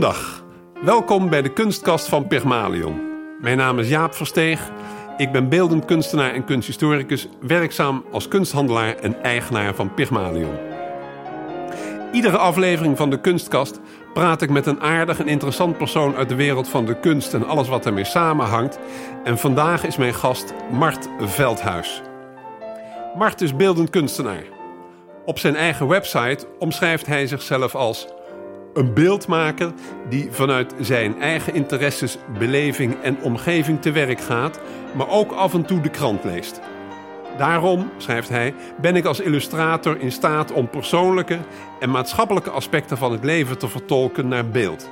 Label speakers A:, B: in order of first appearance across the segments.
A: Goedendag. Welkom bij de kunstkast van Pygmalion. Mijn naam is Jaap Versteeg. Ik ben beeldend kunstenaar en kunsthistoricus, werkzaam als kunsthandelaar en eigenaar van Pygmalion. Iedere aflevering van de kunstkast praat ik met een aardig en interessant persoon uit de wereld van de kunst en alles wat ermee samenhangt. En vandaag is mijn gast Mart Veldhuis. Mart is beeldend kunstenaar. Op zijn eigen website omschrijft hij zichzelf als een beeldmaker die vanuit zijn eigen interesses, beleving en omgeving te werk gaat, maar ook af en toe de krant leest. Daarom, schrijft hij, ben ik als illustrator in staat om persoonlijke en maatschappelijke aspecten van het leven te vertolken naar beeld.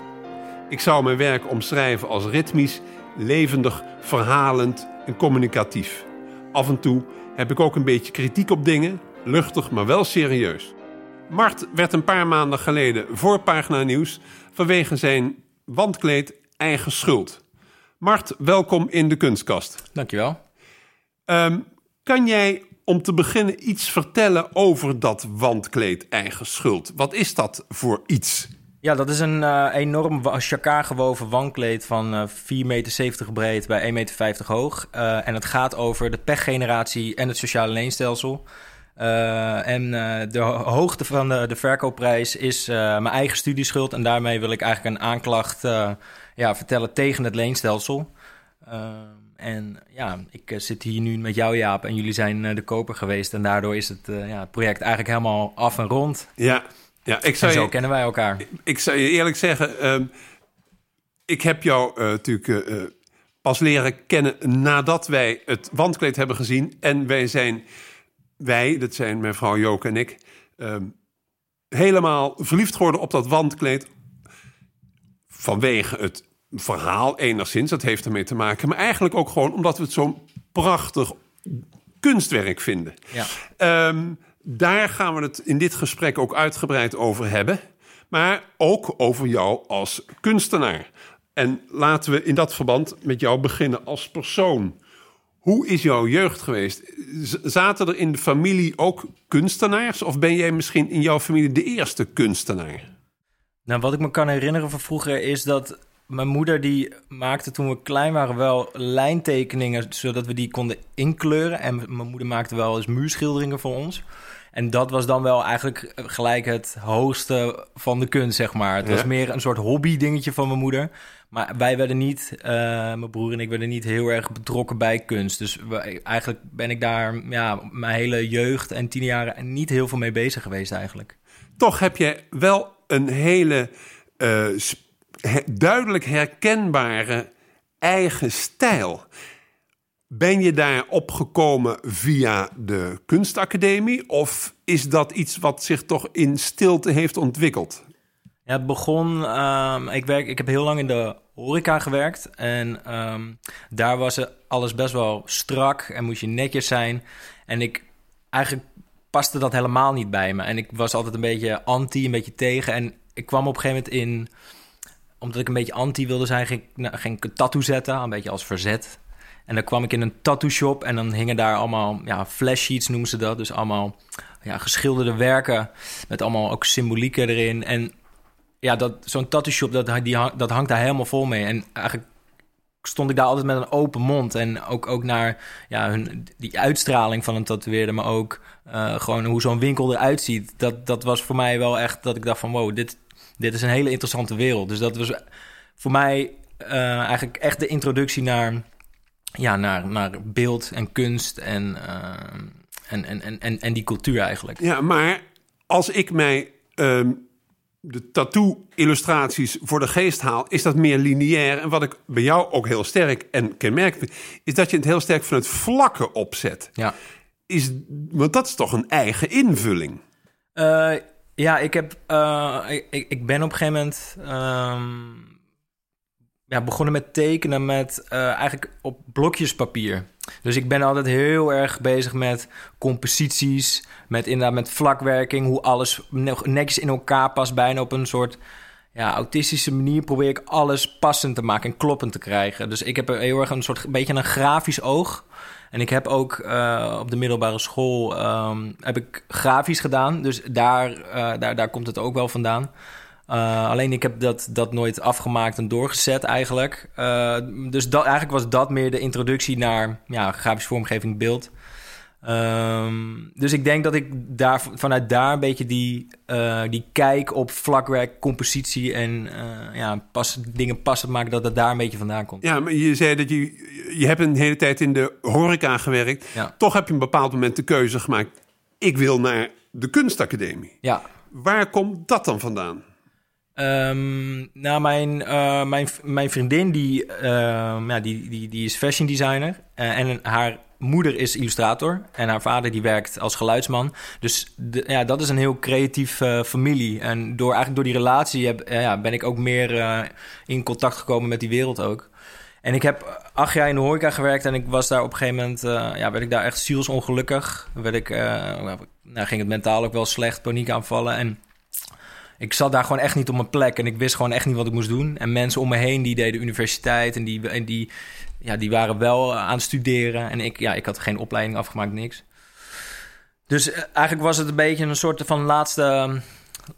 A: Ik zou mijn werk omschrijven als ritmisch, levendig, verhalend en communicatief. Af en toe heb ik ook een beetje kritiek op dingen, luchtig maar wel serieus. Mart werd een paar maanden geleden voor Pagina Nieuws vanwege zijn wandkleed eigen schuld. Mart, welkom in de kunstkast.
B: Dankjewel.
A: Um, kan jij om te beginnen iets vertellen over dat wandkleed eigen schuld? Wat is dat voor iets?
B: Ja, dat is een uh, enorm chakar gewoven wandkleed van uh, 4,70 meter breed bij 1,50 meter hoog. Uh, en het gaat over de pechgeneratie en het sociale leenstelsel. Uh, en uh, de hoogte van de, de verkoopprijs is uh, mijn eigen studieschuld. En daarmee wil ik eigenlijk een aanklacht ja, vertellen tegen het leenstelsel. en ja, ik zit hier nu met jou, Jaap, en jullie zijn de koper geweest. En daardoor is het, ja, het project eigenlijk helemaal af en rond.
A: Ja, ja ik zou
B: en zo
A: je,
B: kennen wij elkaar.
A: Ik, ik zou je eerlijk zeggen, ehm, ik heb jou natuurlijk pas leren kennen nadat wij het wandkleed hebben gezien. En wij zijn wij, dat zijn mijn vrouw Joke en ik, um, helemaal verliefd geworden op dat wandkleed. Vanwege het verhaal enigszins, dat heeft ermee te maken. Maar eigenlijk ook gewoon omdat we het zo'n prachtig kunstwerk vinden.
B: Ja.
A: Um, daar gaan we het in dit gesprek ook uitgebreid over hebben. Maar ook over jou als kunstenaar. En laten we in dat verband met jou beginnen als persoon. Hoe is jouw jeugd geweest? Zaten er in de familie ook kunstenaars? Of ben jij misschien in jouw familie de eerste kunstenaar?
B: Nou, wat ik me kan herinneren van vroeger is dat mijn moeder die maakte toen we klein waren wel lijntekeningen zodat we die konden inkleuren. En mijn moeder maakte wel eens muurschilderingen voor ons. En dat was dan wel eigenlijk gelijk het hoogste van de kunst, zeg maar. Het was meer een soort hobby dingetje van mijn moeder. Maar wij werden niet, uh, mijn broer en ik werden niet heel erg betrokken bij kunst. Dus eigenlijk ben ik daar ja, mijn hele jeugd en tien jaren niet heel veel mee bezig geweest eigenlijk.
A: Toch heb je wel een hele uh, duidelijk herkenbare eigen stijl. Ben je daar opgekomen via de kunstacademie of is dat iets wat zich toch in stilte heeft ontwikkeld?
B: Het begon. Um, ik, werk, ik heb heel lang in de horeca gewerkt. En um, daar was alles best wel strak en moest je netjes zijn. En ik eigenlijk paste dat helemaal niet bij me. En ik was altijd een beetje anti, een beetje tegen. En ik kwam op een gegeven moment in. Omdat ik een beetje anti wilde zijn, ging ik een tattoo zetten, een beetje als verzet. En dan kwam ik in een tattoo shop en dan hingen daar allemaal ja, flash sheets noemen ze dat. Dus allemaal ja, geschilderde werken met allemaal ook symbolieken erin. En ja, dat, zo'n tattoo shop, dat, die, dat hangt daar helemaal vol mee. En eigenlijk stond ik daar altijd met een open mond. En ook, ook naar ja, hun, die uitstraling van een tatoeëerder, maar ook uh, gewoon hoe zo'n winkel eruit ziet. Dat, dat was voor mij wel echt dat ik dacht van wow, dit, dit is een hele interessante wereld. Dus dat was voor mij uh, eigenlijk echt de introductie naar, ja, naar, naar beeld en kunst en, uh, en, en, en, en die cultuur eigenlijk.
A: Ja, maar als ik mij... Um de tattoo-illustraties voor de geest haal, is dat meer lineair. En wat ik bij jou ook heel sterk en kenmerkend is dat je het heel sterk van het vlakke opzet.
B: Ja.
A: Is, want dat is toch een eigen invulling?
B: Uh, ja, ik, heb, uh, ik, ik ben op een gegeven moment um, ja, begonnen met tekenen met uh, eigenlijk op blokjes papier. Dus ik ben altijd heel erg bezig met composities, met inderdaad met vlakwerking, hoe alles netjes in elkaar past, bijna op een soort ja, autistische manier probeer ik alles passend te maken en kloppend te krijgen. Dus ik heb heel erg een soort beetje een grafisch oog. En ik heb ook uh, op de middelbare school um, heb ik grafisch gedaan. Dus daar, uh, daar, daar komt het ook wel vandaan. Uh, alleen ik heb dat, dat nooit afgemaakt en doorgezet eigenlijk. Uh, dus dat, eigenlijk was dat meer de introductie naar ja, grafische vormgeving beeld. Um, dus ik denk dat ik daar, vanuit daar een beetje die, uh, die kijk op vlakwerk, compositie en ja, pas, dingen passend maken, dat het daar een beetje vandaan komt.
A: Ja, maar je zei dat je, je hebt een hele tijd in de horeca gewerkt.
B: Ja.
A: Toch heb je een bepaald moment de keuze gemaakt. Ik wil naar de kunstacademie.
B: Ja.
A: Waar komt dat dan vandaan?
B: Um, nou, mijn, uh, mijn, mijn vriendin die, uh, ja, die, die, die is fashion designer. Uh, en haar moeder is illustrator. En haar vader die werkt als geluidsman. Dus ja, dat is een heel creatief familie. En door, eigenlijk door die relatie heb, ja, ben ik ook meer in contact gekomen met die wereld ook. En ik heb acht jaar in de horeca gewerkt en ik was daar op een gegeven moment, ja, werd ik daar echt zielsongelukkig. Werd ik, nou, ging het mentaal ook wel slecht, paniekaanvallen en ik zat daar gewoon echt niet op mijn plek en ik wist gewoon echt niet wat ik moest doen. En mensen om me heen die deden universiteit en die, en die, ja, die waren wel aan het studeren. En ik, ja, ik had geen opleiding afgemaakt, niks. Dus eh, eigenlijk was het een beetje een soort van laatste,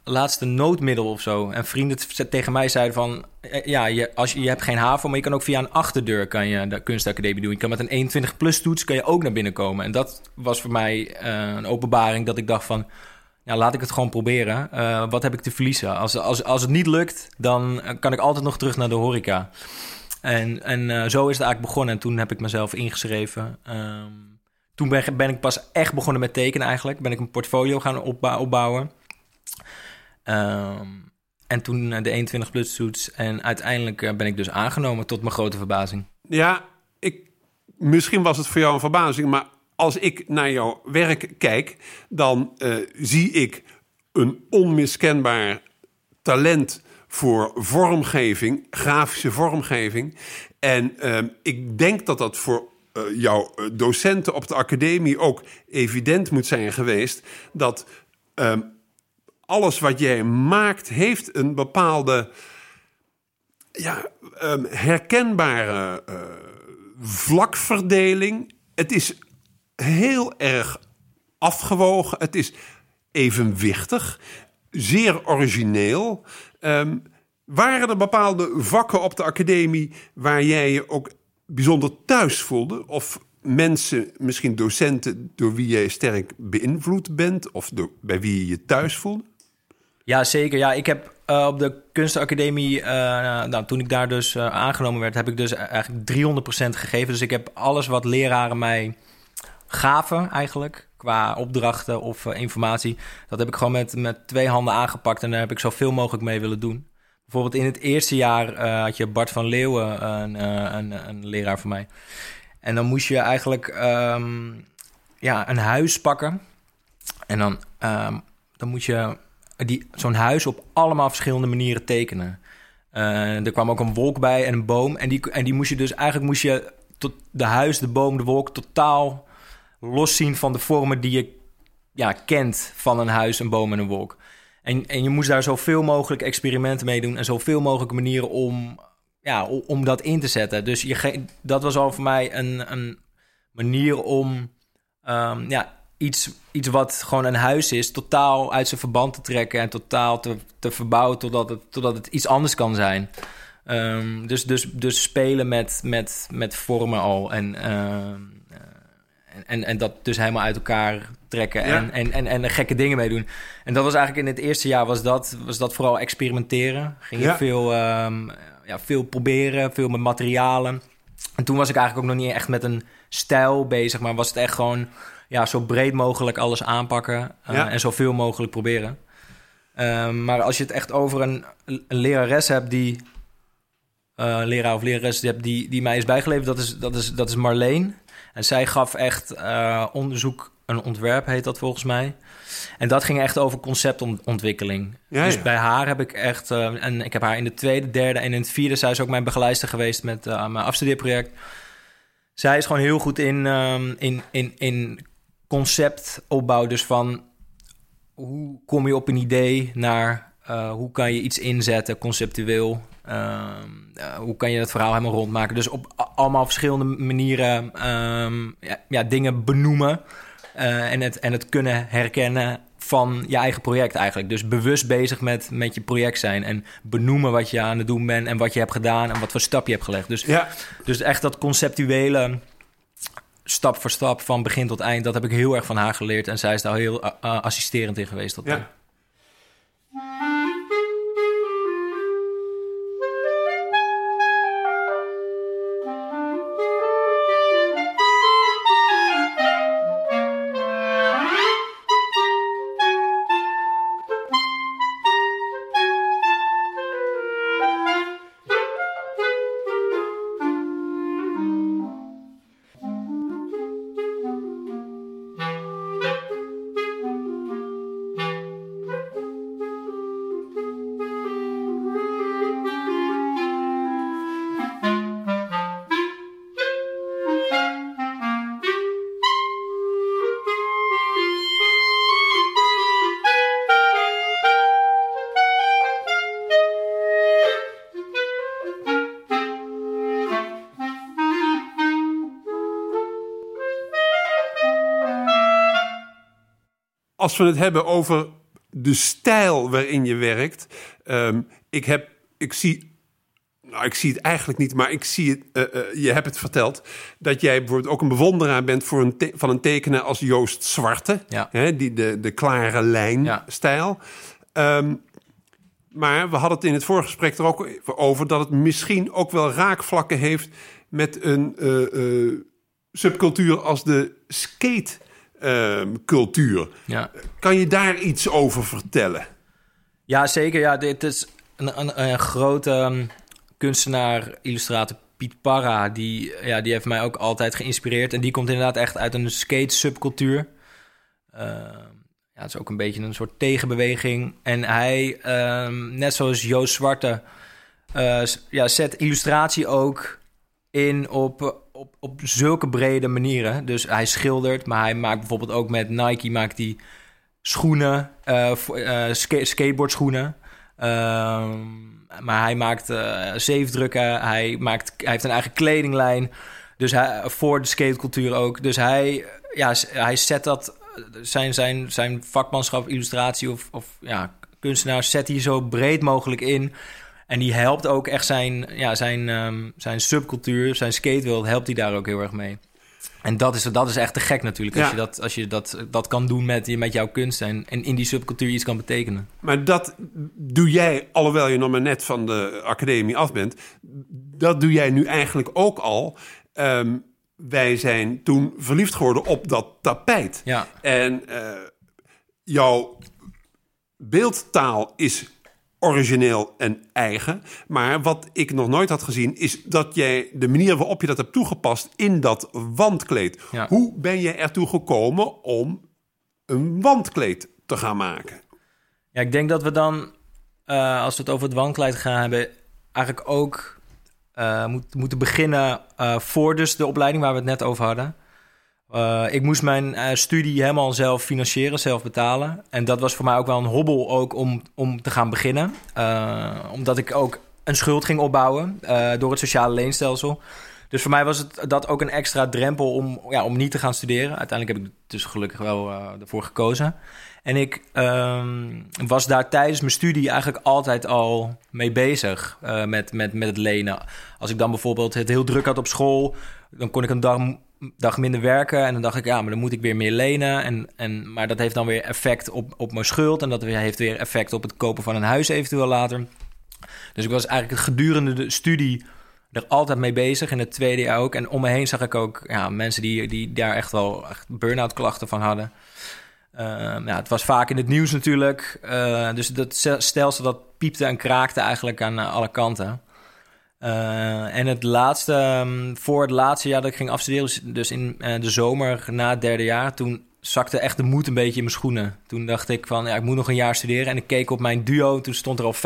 B: laatste noodmiddel of zo. En vrienden tegen mij zeiden van... eh, Ja, je, als je, je hebt geen HAVO, maar je kan ook via een achterdeur kan je de kunstacademie doen. Je kan met een 21-plus toets kan je ook naar binnen komen. En dat was voor mij een openbaring dat ik dacht van ja, laat ik het gewoon proberen. Uh, wat heb ik te verliezen? Als, als, als het niet lukt, dan kan ik altijd nog terug naar de horeca. En, en uh, zo is het eigenlijk begonnen. En toen heb ik mezelf ingeschreven. Um, toen ben, ik pas echt begonnen met tekenen eigenlijk. Ben ik een portfolio gaan opbou opbouwen. Um, en toen de 21 plus toets. En uiteindelijk ben ik dus aangenomen tot mijn grote verbazing.
A: Ja, ik, misschien was het voor jou een verbazing, maar als ik naar jouw werk kijk, dan uh, zie ik een onmiskenbaar talent voor vormgeving, grafische vormgeving. En uh, ik denk dat dat voor uh, jouw docenten op de academie ook evident moet zijn geweest. Dat alles wat jij maakt, heeft een bepaalde ja, um, herkenbare vlakverdeling. Het is heel erg afgewogen. Het is evenwichtig, zeer origineel. Um, waren er bepaalde vakken op de academie waar jij je ook bijzonder thuis voelde? Of mensen, misschien docenten, door wie jij sterk beïnvloed bent? Of door, bij wie je je thuis voelde?
B: Ja, zeker. Ja, ik heb uh, op de kunstacademie, uh, nou, toen ik daar dus uh, aangenomen werd, heb ik dus eigenlijk 300% gegeven. Dus ik heb alles wat leraren mij gaven eigenlijk. Qua opdrachten of uh, informatie. Dat heb ik gewoon met, met twee handen aangepakt. En daar heb ik zoveel mogelijk mee willen doen. Bijvoorbeeld in het eerste jaar uh, had je Bart van Leeuwen, een, uh, een, een, leraar van mij. En dan moest je eigenlijk um, ja, een huis pakken. En dan, um, dan moet je zo'n huis op allemaal verschillende manieren tekenen. er kwam ook een wolk bij en een boom. En die, en die moest je dus eigenlijk moest je tot de huis, de boom, de wolk totaal loszien van de vormen die je ja, kent van een huis, een boom en een wolk. En, en je moest daar zoveel mogelijk experimenten mee doen en zoveel mogelijke manieren om, ja, om dat in te zetten. Dus je, dat was al voor mij een, een manier om um, ja, iets, iets wat gewoon een huis is, totaal uit zijn verband te trekken en totaal te, te verbouwen totdat het, totdat het iets anders kan zijn. Um, dus, dus, dus spelen met, met, met vormen al en. Um, en, en dat dus helemaal uit elkaar trekken en, ja. en, en, en gekke dingen mee doen. En dat was eigenlijk in het eerste jaar was dat, was dat vooral experimenteren. Ging je ja. veel, um, ja, veel proberen, veel met materialen. En toen was ik eigenlijk ook nog niet echt met een stijl bezig, maar was het echt gewoon ja, zo breed mogelijk alles aanpakken uh, ja. en zoveel mogelijk proberen. Um, maar als je het echt over een, een lerares hebt die, uh, leraar of lerares die, die, die mij is bijgeleverd, dat is, dat is, dat is Marleen. En zij gaf echt uh, onderzoek, een ontwerp heet dat volgens mij. En dat ging echt over conceptontwikkeling.
A: Ja,
B: dus
A: ja.
B: bij haar heb ik echt... Uh, en ik heb haar in de tweede, derde en in het vierde... zij is ook mijn begeleider geweest met uh, mijn afstudeerproject. Zij is gewoon heel goed in, um, in, in, in conceptopbouw. Dus van hoe kom je op een idee naar... Uh, hoe kan je iets inzetten conceptueel... Um, uh, hoe kan je het verhaal helemaal rondmaken? Dus op allemaal verschillende manieren um, ja, ja, dingen benoemen. Uh, en, het, en het kunnen herkennen van je eigen project eigenlijk. Dus bewust bezig met, met je project zijn en benoemen wat je aan het doen bent en wat je hebt gedaan en wat voor stap je hebt gelegd. Dus,
A: Ja.
B: dus echt dat conceptuele stap voor stap van begin tot eind, dat heb ik heel erg van haar geleerd en zij is daar heel uh, uh, assisterend in geweest. Tot
A: Ja. Als we het hebben over de stijl waarin je werkt. ehm, ik, heb, ik zie. Nou, ik zie het eigenlijk niet, maar ik zie het. eh, eh, je hebt het verteld. Dat jij bijvoorbeeld ook een bewonderaar bent voor een van een tekenaar als Joost Zwarte.
B: Ja.
A: Hè, die de, de klare lijn-stijl. Ehm, maar we hadden het in het voorgesprek er ook over dat het misschien ook wel raakvlakken heeft met een eh, subcultuur als de skate-cultuur.
B: Ja.
A: kan je daar iets over vertellen?
B: Ja, zeker. Ja, dit is een, een, een grote ehm, kunstenaar, illustrator Piet Parra. Die, ja, die heeft mij ook altijd geïnspireerd. En die komt inderdaad echt uit een skate-subcultuur. Ehm, ja, het is ook een beetje een soort tegenbeweging. En hij, ehm, net zoals Joost Zwarte, eh, ja, zet illustratie ook in op, op, op zulke brede manieren. Dus hij schildert, maar hij maakt bijvoorbeeld ook met Nike maakt hij schoenen, ska- skateboardschoenen. Ehm, maar hij maakt eh zeefdrukken, hij, maakt, hij heeft een eigen kledinglijn. Dus hij, voor de skatecultuur ook. Dus hij, ja, hij zet dat, zijn, zijn, zijn vakmanschap, illustratie of, of ja, kunstenaar, zet hij zo breed mogelijk in. En die helpt ook echt zijn, ja, zijn, ehm, zijn subcultuur, zijn skatewereld, helpt hij daar ook heel erg mee. En dat is, dat is echt te gek natuurlijk, als
A: Ja.
B: je, dat, als je dat, dat kan doen met, met jouw kunst en, en in die subcultuur iets kan betekenen.
A: Maar dat doe jij, alhoewel je nog maar net van de academie af bent, dat doe jij nu eigenlijk ook al. Ehm, wij zijn toen verliefd geworden op dat tapijt.
B: Ja,
A: En eh, jouw beeldtaal is origineel en eigen. Maar wat ik nog nooit had gezien, is dat jij de manier waarop je dat hebt toegepast in dat wandkleed.
B: Ja.
A: Hoe ben je ertoe gekomen om een wandkleed te gaan maken?
B: Ja, ik denk dat we dan, eh, als we het over het wandkleed gaan hebben, eigenlijk ook eh, moet, moeten beginnen eh, voor dus de opleiding waar we het net over hadden. Eh, ik moest mijn eh, studie helemaal zelf financieren, zelf betalen. En dat was voor mij ook wel een hobbel ook om, om te gaan beginnen. Eh, omdat ik ook een schuld ging opbouwen door het sociale leenstelsel. Dus voor mij was het dat ook een extra drempel om, ja, om niet te gaan studeren. Uiteindelijk heb ik dus gelukkig wel ervoor gekozen. En ik ehm, was daar tijdens mijn studie eigenlijk altijd al mee bezig met, met, met het lenen. Als ik dan bijvoorbeeld het heel druk had op school, dan kon ik een dag, dag minder werken. En dan dacht ik, ja, maar dan moet ik weer meer lenen. En, en, maar dat heeft dan weer effect op, op mijn schuld. En dat heeft weer effect op het kopen van een huis eventueel later. Dus ik was eigenlijk gedurende de studie er altijd mee bezig. In het tweede jaar ook. En om me heen zag ik ook ja, mensen die, die daar echt wel burn-out klachten van hadden. Uh, ja, het was vaak in het nieuws natuurlijk. Uh, dus dat stelsel dat piepte en kraakte eigenlijk aan uh, alle kanten. Uh, en het laatste, um, voor het laatste jaar dat ik ging afstuderen, dus in uh, de zomer na het derde jaar, toen zakte echt de moed een beetje in mijn schoenen. Toen dacht ik van, ja, ik moet nog een jaar studeren. En ik keek op mijn duo, toen stond er al 35.000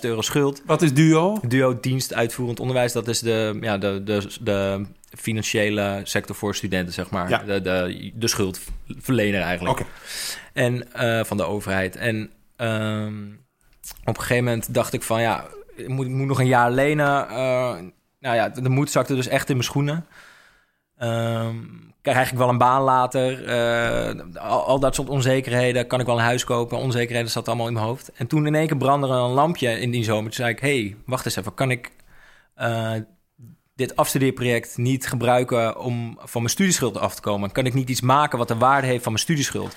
B: euro schuld.
A: Wat is duo?
B: Duo dienst uitvoerend onderwijs, dat is de, ja, de, de, de financiële sector voor studenten, zeg maar.
A: Ja.
B: De, de, de schuldverlener eigenlijk.
A: Okay.
B: En uh, van de overheid. En um, op een gegeven moment dacht ik van, ja, ik moet, nog een jaar lenen. Uh, nou ja, de moed zakte dus echt in mijn schoenen. Ehm, krijg ik wel een baan later? Eh, al, dat soort onzekerheden. Kan ik wel een huis kopen? Onzekerheden zat allemaal in mijn hoofd. En toen in één keer brandde er een lampje in die zomer. Toen zei ik, hey, wacht eens even. Kan ik uh, dit afstudeerproject niet gebruiken om van mijn studieschuld af te komen? Kan ik niet iets maken wat de waarde heeft van mijn studieschuld?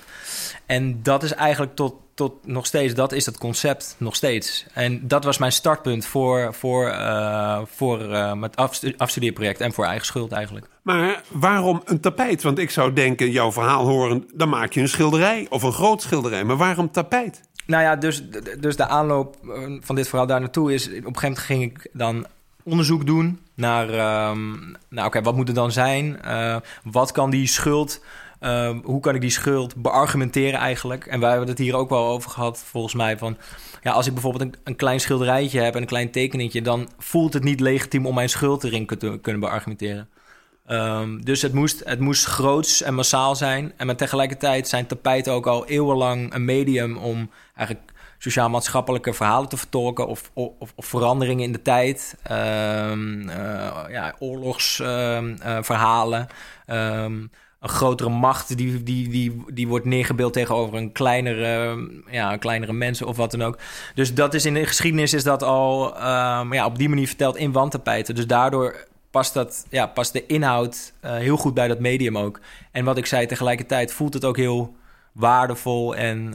B: En dat is eigenlijk tot, tot nog steeds, dat is het concept nog steeds. En dat was mijn startpunt voor, voor, uh, voor uh, het afstudeerproject en voor eigen schuld eigenlijk.
A: Maar waarom een tapijt? Want ik zou denken, jouw verhaal horen, dan maak je een schilderij of een groot schilderij. Maar waarom tapijt?
B: Nou ja, dus, dus de aanloop van dit verhaal daar naartoe is... op een gegeven moment ging ik dan onderzoek doen naar... Um, nou oké, wat moet er dan zijn? Uh, wat kan die schuld... Uh, hoe kan ik die schuld beargumenteren eigenlijk? En wij hebben het hier ook wel over gehad, volgens mij. Van ja, als ik bijvoorbeeld een, een klein schilderijtje heb en een klein tekeningetje, dan voelt het niet legitiem om mijn schuld erin te kunnen beargumenteren. Um, dus het moest, het moest groots en massaal zijn. En maar tegelijkertijd zijn tapijten ook al eeuwenlang een medium om eigenlijk sociaal-maatschappelijke verhalen te vertolken of, of, of veranderingen in de tijd, um, uh, ja, oorlogsverhalen. Um, een grotere macht die, die, die, die wordt neergebeeld tegenover een kleinere, ja, kleinere mensen of wat dan ook. Dus dat is in de geschiedenis is dat al um, ja, op die manier verteld in wandtapijten. Dus daardoor past, dat, ja, past de inhoud uh, heel goed bij dat medium ook. En wat ik zei, tegelijkertijd voelt het ook heel waardevol en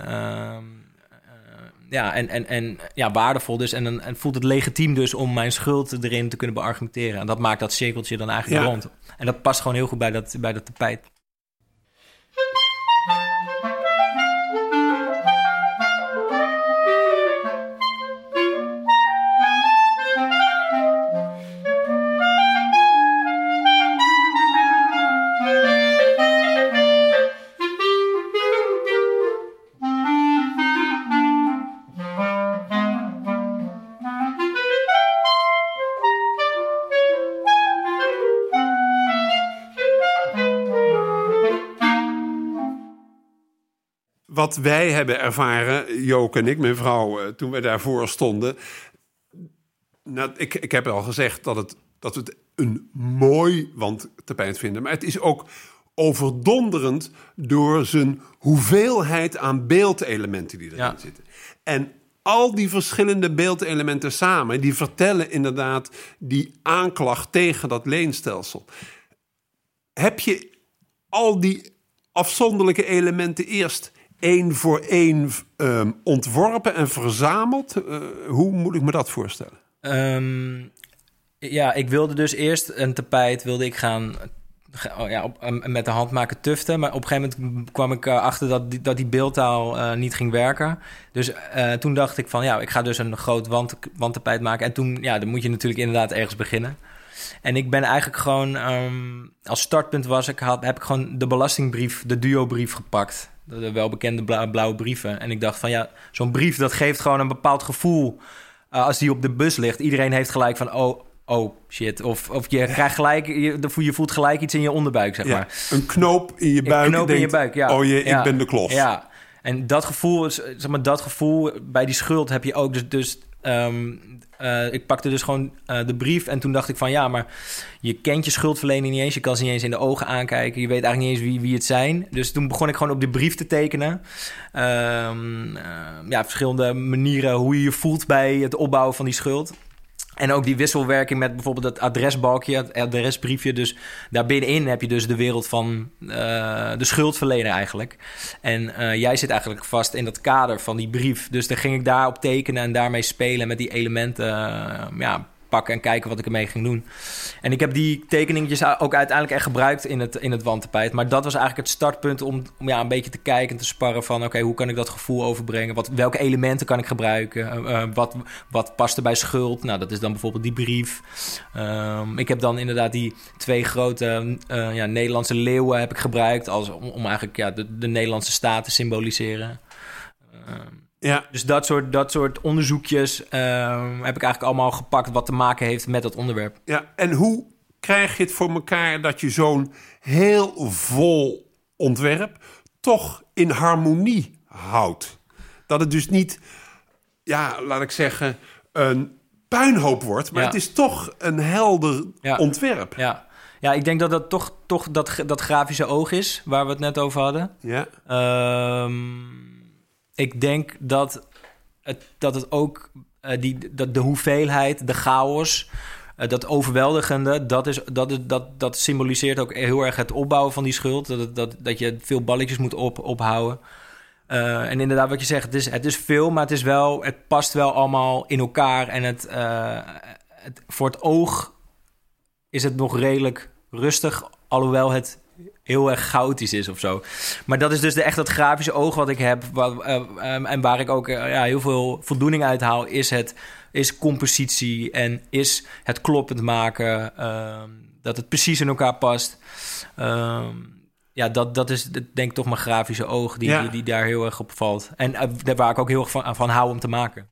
B: ja, en, en, en ja, waardevol dus. En, en voelt het legitiem dus om mijn schuld erin te kunnen beargumenteren. En dat maakt dat cirkeltje dan eigenlijk ja. rond. En dat past gewoon heel goed bij dat, bij dat tapijt.
A: Wat wij hebben ervaren, Jook en ik, mijn vrouw, eh, toen we daarvoor stonden. Nou, ik, ik heb al gezegd dat, het, dat we het een mooi wandtapijt vinden. Maar het is ook overdonderend door zijn hoeveelheid aan beeldelementen die erin ja. zitten. En al die verschillende beeldelementen samen, die vertellen inderdaad die aanklacht tegen dat leenstelsel. Heb je al die afzonderlijke elementen eerst één voor één um, ontworpen en verzameld? Uh, hoe moet ik me dat voorstellen?
B: Um, ja, ik wilde dus eerst een tapijt wilde ik gaan oh ja, op, met de hand maken tuften. Maar op een gegeven moment kwam ik uh, achter dat die, dat die beeldtaal niet ging werken. Dus toen dacht ik van ja, ik ga dus een groot wand, wandtapijt maken. En toen, ja, dan moet je natuurlijk inderdaad ergens beginnen. En ik ben eigenlijk gewoon, um, als startpunt was ik, heb ik gewoon de belastingbrief, de duo-brief gepakt de welbekende blauwe brieven. En ik dacht van ja, zo'n brief dat geeft gewoon een bepaald gevoel uh, als die op de bus ligt. Iedereen heeft gelijk van oh, oh shit. Of, of je krijgt gelijk, je, je voelt gelijk iets in je onderbuik, zeg maar.
A: Een knoop in je buik.
B: Een knoop
A: denkt,
B: in je buik, ja.
A: Oh je,
B: ja.
A: ik ben de klos.
B: Ja. En dat gevoel, zeg maar, dat gevoel bij die schuld heb je ook. Dus, dus um, uh, ik pakte dus gewoon uh, de brief en toen dacht ik van ja, maar je kent je schuldverlening niet eens. Je kan ze niet eens in de ogen aankijken. Je weet eigenlijk niet eens wie, wie het zijn. Dus toen begon ik gewoon op die brief te tekenen. Um, ja, verschillende manieren hoe je je voelt bij het opbouwen van die schuld. En ook die wisselwerking met bijvoorbeeld het adresbalkje, het adresbriefje. Dus daar binnenin heb je dus de wereld van uh, de schuldverlener eigenlijk. En uh, jij zit eigenlijk vast in dat kader van die brief. Dus dan ging ik daarop tekenen en daarmee spelen met die elementen. Uh, ja, pakken en kijken wat ik ermee ging doen. En ik heb die tekeningetjes ook uiteindelijk echt gebruikt in het, in het wandtapijt. Maar dat was eigenlijk het startpunt om, om ja, een beetje te kijken en te sparren van... oké, hoe kan ik dat gevoel overbrengen? Wat, welke elementen kan ik gebruiken? Uh, wat, wat past er bij schuld? Nou, dat is dan bijvoorbeeld die brief. Um, ik heb dan inderdaad die twee grote uh, ja, Nederlandse leeuwen heb ik gebruikt... Als, om, eigenlijk ja, de, de Nederlandse staat te symboliseren. Um, ja. Dus dat soort, dat soort onderzoekjes uh, heb ik eigenlijk allemaal gepakt wat te maken heeft met dat onderwerp.
A: Ja, en hoe krijg je het voor elkaar dat je zo'n heel vol ontwerp toch in harmonie houdt? Dat het dus niet, ja, laat ik zeggen, een puinhoop wordt, maar ja. het is toch een helder
B: ja.
A: ontwerp.
B: Ja. Ja, ik denk dat dat toch, toch dat, dat grafische oog is, waar we het net over hadden.
A: Ja.
B: Ehm, ik denk dat het, dat het ook eh, die, dat de hoeveelheid, de chaos, eh, dat overweldigende, dat, is, dat, dat, dat symboliseert ook heel erg het opbouwen van die schuld. Dat, dat, dat je veel balletjes moet op, ophouden. Eh, en inderdaad, wat je zegt, het is, het is veel, maar het, is wel, het past wel allemaal in elkaar. En het, het, voor het oog is het nog redelijk rustig, alhoewel het heel erg chaotisch is of zo. Maar dat is dus de, echt dat grafische oog wat ik heb. Wat, uh, um, en waar ik ook uh, ja, heel veel voldoening uit haal, is, het, is compositie en is het kloppend maken. Uh, dat het precies in elkaar past. Ehm, ja, dat, dat is denk ik toch mijn grafische oog die, ja. die, die, daar heel erg op valt. En uh, waar ik ook heel erg van, van hou om te maken.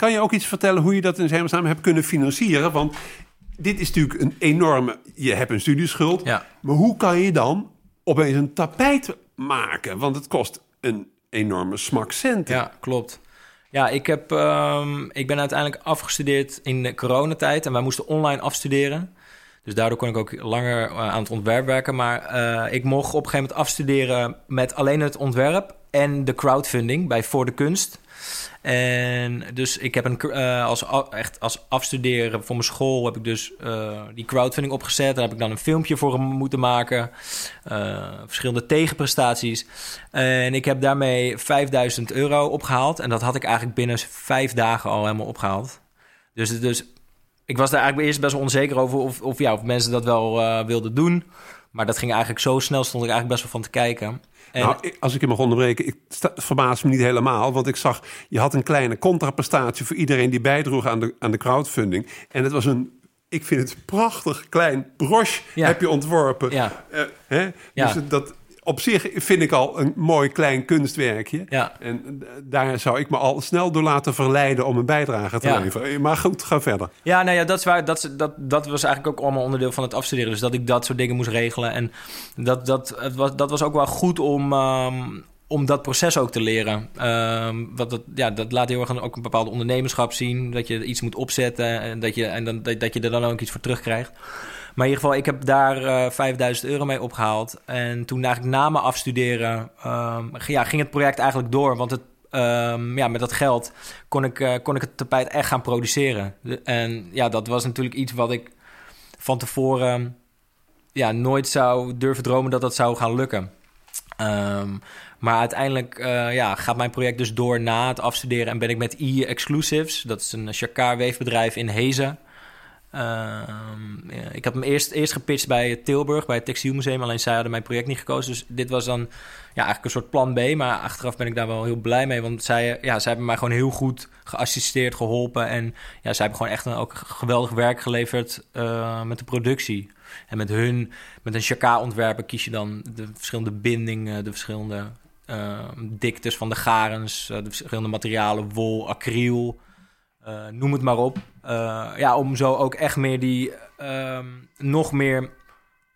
A: Kan je ook iets vertellen hoe je dat in hemelsnaam hebt kunnen financieren? Want dit is natuurlijk een enorme... Je hebt een studieschuld.
B: Ja.
A: Maar hoe kan je dan opeens een tapijt maken? Want het kost een enorme smak centen.
B: Ja, klopt. Ja, ik, heb, um, ik ben uiteindelijk afgestudeerd in de coronatijd. En wij moesten online afstuderen. Dus daardoor kon ik ook langer aan het ontwerp werken. Maar uh, ik mocht op een gegeven moment afstuderen met alleen het ontwerp en de crowdfunding bij Voor de Kunst. En dus ik heb een, uh, als, echt als afstuderen voor mijn school heb ik dus uh, die crowdfunding opgezet. Daar heb ik dan een filmpje voor hem moeten maken. Uh, verschillende tegenprestaties. En ik heb daarmee 5000 euro opgehaald. En dat had ik eigenlijk binnen vijf dagen al helemaal opgehaald. Dus, dus ik was daar eigenlijk eerst best wel onzeker over of, of, ja, of mensen dat wel wilden doen. Maar dat ging eigenlijk zo snel, stond ik eigenlijk best wel van te kijken.
A: En... Nou, als ik je mag onderbreken, ik verbaas me niet helemaal. Want ik zag, je had een kleine contraprestatie voor iedereen die bijdroeg aan de, aan de crowdfunding. En het was een, ik vind het prachtig klein broche ja. heb je ontworpen.
B: Ja.
A: Uh, hè?
B: Ja.
A: Dus dat, op zich vind ik al een mooi klein kunstwerkje.
B: Ja.
A: En daar zou ik me al snel door laten verleiden om een bijdrage te
B: Ja.
A: leveren. Maar goed, ga verder.
B: Ja, nou ja, dat, is waar, dat, dat, dat was eigenlijk ook allemaal onderdeel van het afstuderen. Dus dat ik dat soort dingen moest regelen. En dat, dat, het was, dat was ook wel goed om, um, om dat proces ook te leren. Um, wat dat, ja, dat laat heel erg ook een bepaalde ondernemerschap zien. Dat je iets moet opzetten en dat je, en dan, dat, dat je er dan ook iets voor terugkrijgt. Maar in ieder geval, ik heb daar uh, 5000 euro mee opgehaald. En toen eigenlijk na mijn afstuderen um, ja, ging het project eigenlijk door. Want het, um, ja, met dat geld kon ik, uh, kon ik het tapijt echt gaan produceren. En ja, dat was natuurlijk iets wat ik van tevoren ja, nooit zou durven dromen dat dat zou gaan lukken. Um, maar uiteindelijk uh, ja, gaat mijn project dus door na het afstuderen en ben ik met E Exclusives, dat is een Jacquard weefbedrijf in Hezen. Ja, ik heb hem eerst, eerst gepitcht bij Tilburg, bij het Textielmuseum. Alleen zij hadden mijn project niet gekozen. Dus dit was dan ja, eigenlijk een soort plan B. Maar achteraf ben ik daar wel heel blij mee. Want zij, ja, zij hebben mij gewoon heel goed geassisteerd, geholpen. En ja, zij hebben gewoon echt een, ook geweldig werk geleverd uh, met de productie. En met hun, met een Chaka-ontwerper kies je dan de verschillende bindingen, de verschillende uh, diktes van de garens, de verschillende materialen, wol, acryl. Uh, noem het maar op. Uh, ja, om zo ook echt meer die uh, nog meer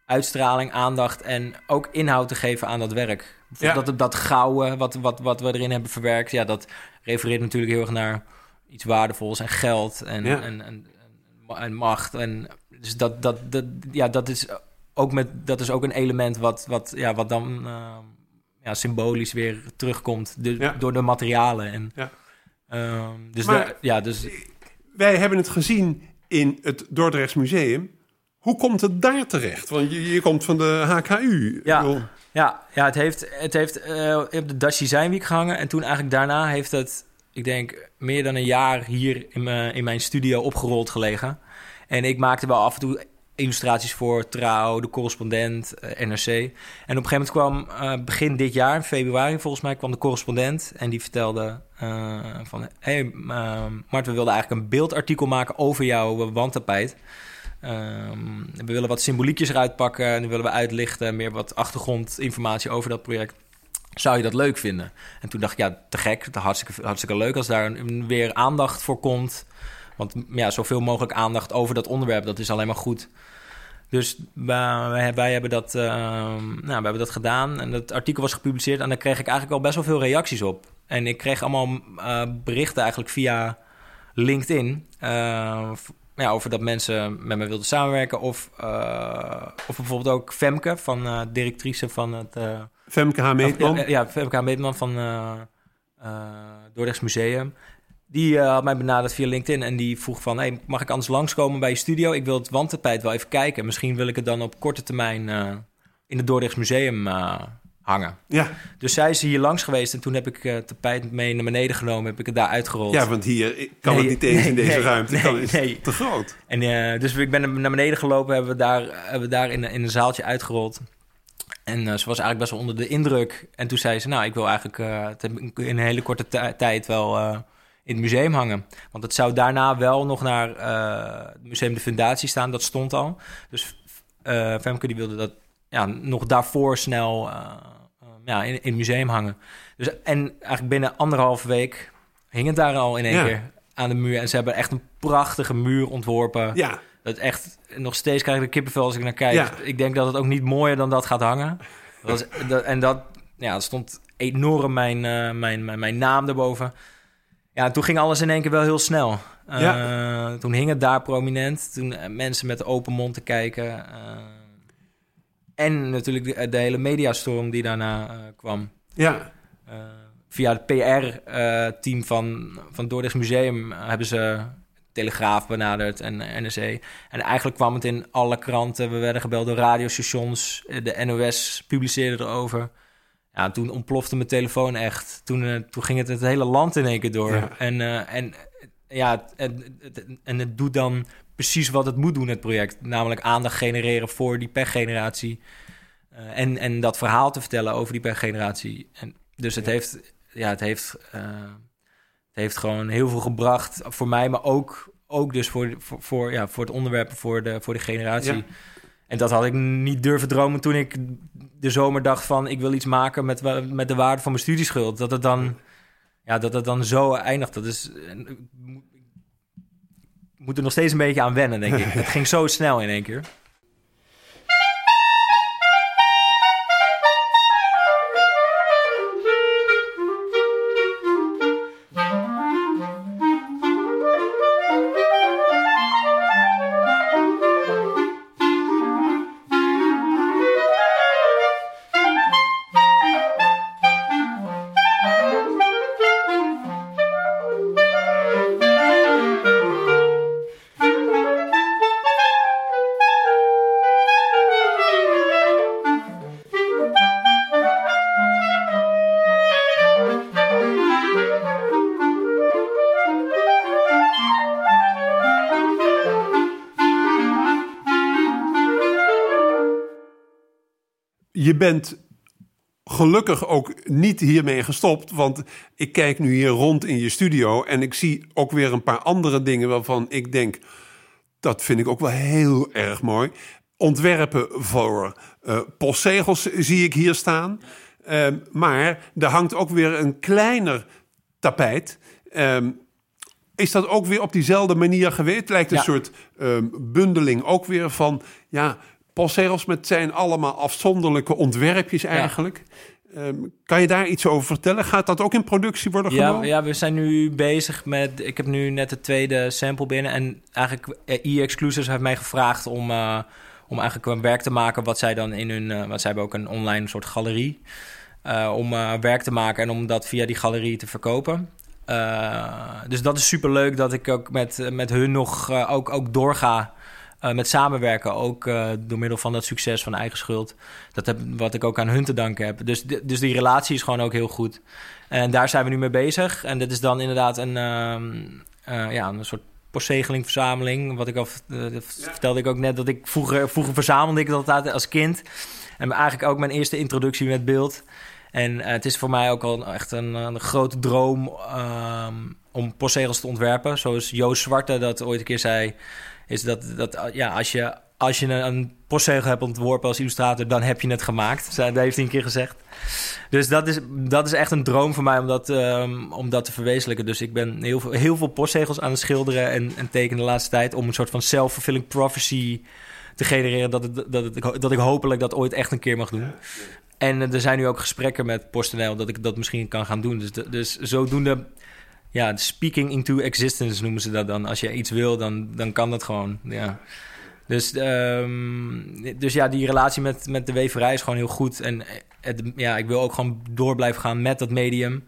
B: uitstraling, aandacht en ook inhoud te geven aan dat werk. Ja. Dat, dat gouden wat, wat, wat we erin hebben verwerkt, ja, dat refereert natuurlijk heel erg naar iets waardevols en geld en, ja. en, en, en, macht. En dus dat, dat, dat, ja, dat, is ook met, dat is ook een element wat, wat, ja, wat dan ja, symbolisch weer terugkomt de, ja. door de materialen. En,
A: ja.
B: Um, dus,
A: maar,
B: de, ja, dus
A: wij hebben het gezien in het Dordrechts Museum. Hoe komt het daar terecht? Want je, je komt van de HKU.
B: Ja, ja, ja het heeft, het heeft uh, op de Dutch Design Week gehangen. En toen eigenlijk daarna heeft het, ik denk, meer dan een jaar hier in, in mijn studio opgerold gelegen. En ik maakte wel af en toe illustraties voor Trouw, De Correspondent, eh, NRC. En op een gegeven moment kwam eh, begin dit jaar, februari volgens mij, kwam De Correspondent. En die vertelde uh, van... Hey, Mart, we wilden eigenlijk een beeldartikel maken over jouw wandtapijt. Ehm, we willen wat symboliekjes eruit pakken en willen we uitlichten, meer wat achtergrondinformatie over dat project. Zou je dat leuk vinden? En toen dacht ik, ja, te gek, hartstikke, hartstikke leuk als daar weer aandacht voor komt. Want ja, zoveel mogelijk aandacht over dat onderwerp, dat is alleen maar goed. Dus wij, wij, hebben dat, uh, nou, we hebben dat gedaan en dat artikel was gepubliceerd en daar kreeg ik eigenlijk al best wel veel reacties op. En ik kreeg allemaal uh, berichten eigenlijk via LinkedIn uh, ja, over dat mensen met me wilden samenwerken. Of, uh, of bijvoorbeeld ook Femke, van uh, directrice van het... Uh,
A: Femke H. Meetman?
B: Ja, ja, Femke H. Meetman van Dordrechts Museum. Die had mij benaderd via LinkedIn en die vroeg van... Hey, mag ik anders langskomen bij je studio? Ik wil het wandtapijt wel even kijken. Misschien wil ik het dan op korte termijn in het Dordrechts Museum hangen.
A: Ja.
B: Dus zij is hier langs geweest en toen heb ik uh, tapijt mee naar beneden genomen, heb ik het daar uitgerold.
A: Ja, want hier kan het niet eens in deze ruimte, nee, kan, is te groot.
B: En dus ik ben naar beneden gelopen, hebben we daar, hebben we daar in, in een zaaltje uitgerold. En uh, ze was eigenlijk best wel onder de indruk. En toen zei ze, nou, ik wil eigenlijk in een hele korte tijd wel in het museum hangen. Want het zou daarna wel nog naar het Museum de Fundatie staan, dat stond al. Dus Femke die wilde dat ja, nog daarvoor snel ja, in, in het museum hangen. Dus, en eigenlijk binnen anderhalve week hing het daar al in één keer aan de muur. En ze hebben echt een prachtige muur ontworpen.
A: Ja.
B: Dat echt, nog steeds krijg ik de kippenvel als ik naar kijk. Ik denk dat het ook niet mooier dan dat gaat hangen. Dat en dat, ja, dat stond enorm mijn, uh, mijn, mijn, mijn, naam erboven. Ja, toen ging alles in één keer wel heel snel. Uh, ja. Toen hing het daar prominent. Toen uh, mensen met open mond te kijken. En natuurlijk de, de hele mediastorm die daarna uh, kwam.
A: Ja.
B: Via het PR-team van, van Dordrechts Museum hebben ze Telegraaf benaderd en NRC. En eigenlijk kwam het in alle kranten. We werden gebeld door radiostations. De NOS publiceerde erover. Ja, toen ontplofte mijn telefoon echt. Toen, toen ging het het hele land in één keer door. Ja. En, en ja, en, en het doet dan precies wat het moet doen, het project. Namelijk aandacht genereren voor die pechgeneratie. Uh, en, en dat verhaal te vertellen over die pechgeneratie. En dus het heeft, ja, het heeft, uh, het heeft gewoon heel veel gebracht voor mij, maar ook, ook dus voor, voor, voor, ja, voor het onderwerp, voor de, voor de generatie. Ja. En dat had ik niet durven dromen toen ik de zomer dacht van... ik wil iets maken met, met de waarde van mijn studieschuld. Dat het dan, ja, dat het dan zo eindigt. Dat is, moet er nog steeds een beetje aan wennen, denk ik. Het ging zo snel in één keer.
A: Je bent gelukkig ook niet hiermee gestopt. Want ik kijk nu hier rond in je studio en ik zie ook weer een paar andere dingen waarvan ik denk. Dat vind ik ook wel heel erg mooi. Ontwerpen voor uh, postzegels zie ik hier staan. Uh, maar er hangt ook weer een kleiner tapijt. Uh, is dat ook weer op diezelfde manier geweest? Het lijkt een ja. soort ehm, bundeling ook weer van... ja, postzegels met zijn allemaal afzonderlijke ontwerpjes eigenlijk. Ja. Um, kan je daar iets over vertellen? Gaat dat ook in productie worden
B: ja,
A: genomen?
B: Ja, we zijn nu bezig met... Ik heb nu net het tweede sample binnen. En eigenlijk e-exclusives heeft mij gevraagd om, uh, om eigenlijk een werk te maken... wat zij dan in hun... Uh, wat zij hebben ook een online soort galerie... Uh, om werk te maken en om dat via die galerie te verkopen. dus dat is super leuk dat ik ook met, met hun nog ook, ook doorga... Uh, met samenwerken, ook uh, door middel van dat succes van eigen schuld. Dat heb, wat ik ook aan hun te danken heb. Dus, dus die relatie is gewoon ook heel goed. En daar zijn we nu mee bezig. En dit is dan inderdaad een, uh, ja, een soort postzegelingverzameling. Wat ik al vertelde ik ook net dat ik vroeger, vroeger verzamelde ik dat altijd als kind. En eigenlijk ook mijn eerste introductie met beeld. En uh, het is voor mij ook al echt een, een grote droom um, om postzegels te ontwerpen. Zoals Joost Zwarte dat ooit een keer zei. Is dat, dat ja, als je, als je een postzegel hebt ontworpen als illustrator, dan heb je het gemaakt. Dat heeft hij een keer gezegd. Dus dat is, dat is echt een droom voor mij om dat, um, om dat te verwezenlijken. Dus ik ben heel veel, heel veel postzegels aan het schilderen en, en tekenen de laatste tijd... om een soort van self-fulfilling prophecy te genereren... Dat, het, dat, het, dat ik hopelijk dat ooit echt een keer mag doen. En er zijn nu ook gesprekken met PostNL dat ik dat misschien kan gaan doen. Dus, dus zodoende ja, speaking into existence noemen ze dat dan. Als je iets wil, dan, dan kan dat gewoon. Ja. Dus, um, dus ja, die relatie met, met de weverij is gewoon heel goed. En het, ja, ik wil ook gewoon door blijven gaan met dat medium.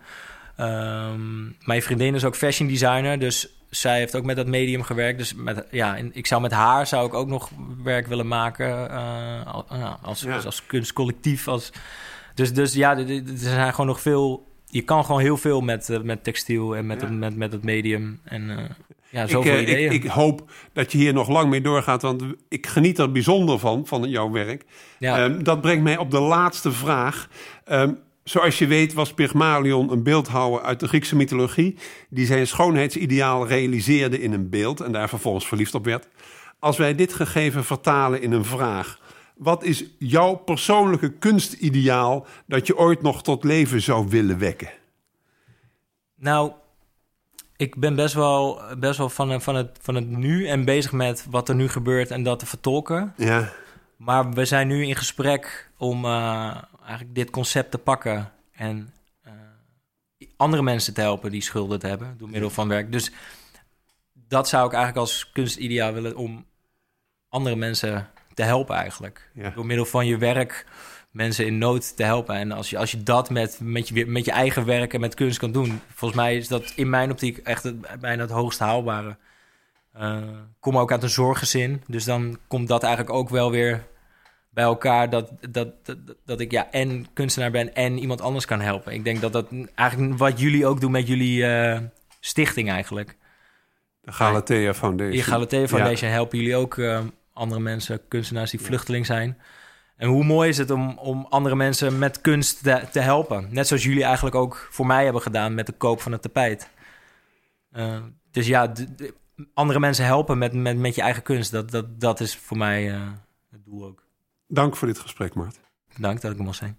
B: Um, mijn vriendin is ook fashion designer, dus zij heeft ook met dat medium gewerkt. Dus met, ja, ik zou met haar zou ik ook nog werk willen maken uh, als, ja. als, als kunstcollectief. Als, dus, dus ja, er zijn gewoon nog veel je kan gewoon heel veel met, uh, met textiel en met, het, met, met het medium. En uh, ja, zoveel ik, ideeën.
A: Ik, ik, hoop dat je hier nog lang mee doorgaat, want ik geniet er bijzonder van, van jouw werk. Ja. Um, dat brengt mij op de laatste vraag. Um, zoals je weet was Pygmalion een beeldhouwer uit de Griekse mythologie... die zijn schoonheidsideaal realiseerde in een beeld en daar vervolgens verliefd op werd. Als wij dit gegeven vertalen in een vraag... Wat is jouw persoonlijke kunstideaal dat je ooit nog tot leven zou willen wekken?
B: Nou, ik ben best wel, best wel van, van, het, van het nu en bezig met wat er nu gebeurt en dat te vertolken.
A: Ja.
B: Maar we zijn nu in gesprek om uh, eigenlijk dit concept te pakken en uh, andere mensen te helpen die schulden te hebben door middel van werk. Dus dat zou ik eigenlijk als kunstideaal willen om andere mensen te helpen eigenlijk. Door middel van je werk mensen in nood te helpen. En als je, als je dat met, met, je, met je eigen werk en met kunst kan doen... volgens mij is dat in mijn optiek echt het, bijna het hoogst haalbare. Uh, kom ook uit een zorggezin. Dus dan komt dat eigenlijk ook wel weer bij elkaar... dat, dat, dat, dat ik ja, en kunstenaar ben en iemand anders kan helpen. Ik denk dat dat eigenlijk wat jullie ook doen met jullie uh, stichting eigenlijk.
A: De Galatea Foundation.
B: De Galatea Foundation ja. helpen jullie ook... Uh, andere mensen, kunstenaars die vluchteling zijn. En hoe mooi is het om, om andere mensen met kunst te, te, helpen? Net zoals jullie eigenlijk ook voor mij hebben gedaan met de koop van het tapijt. Uh, dus ja, andere mensen helpen met, met, met je eigen kunst, dat, dat, dat is voor mij uh, het doel ook.
A: Dank voor dit gesprek, Maart.
B: Dank dat ik er mocht zijn.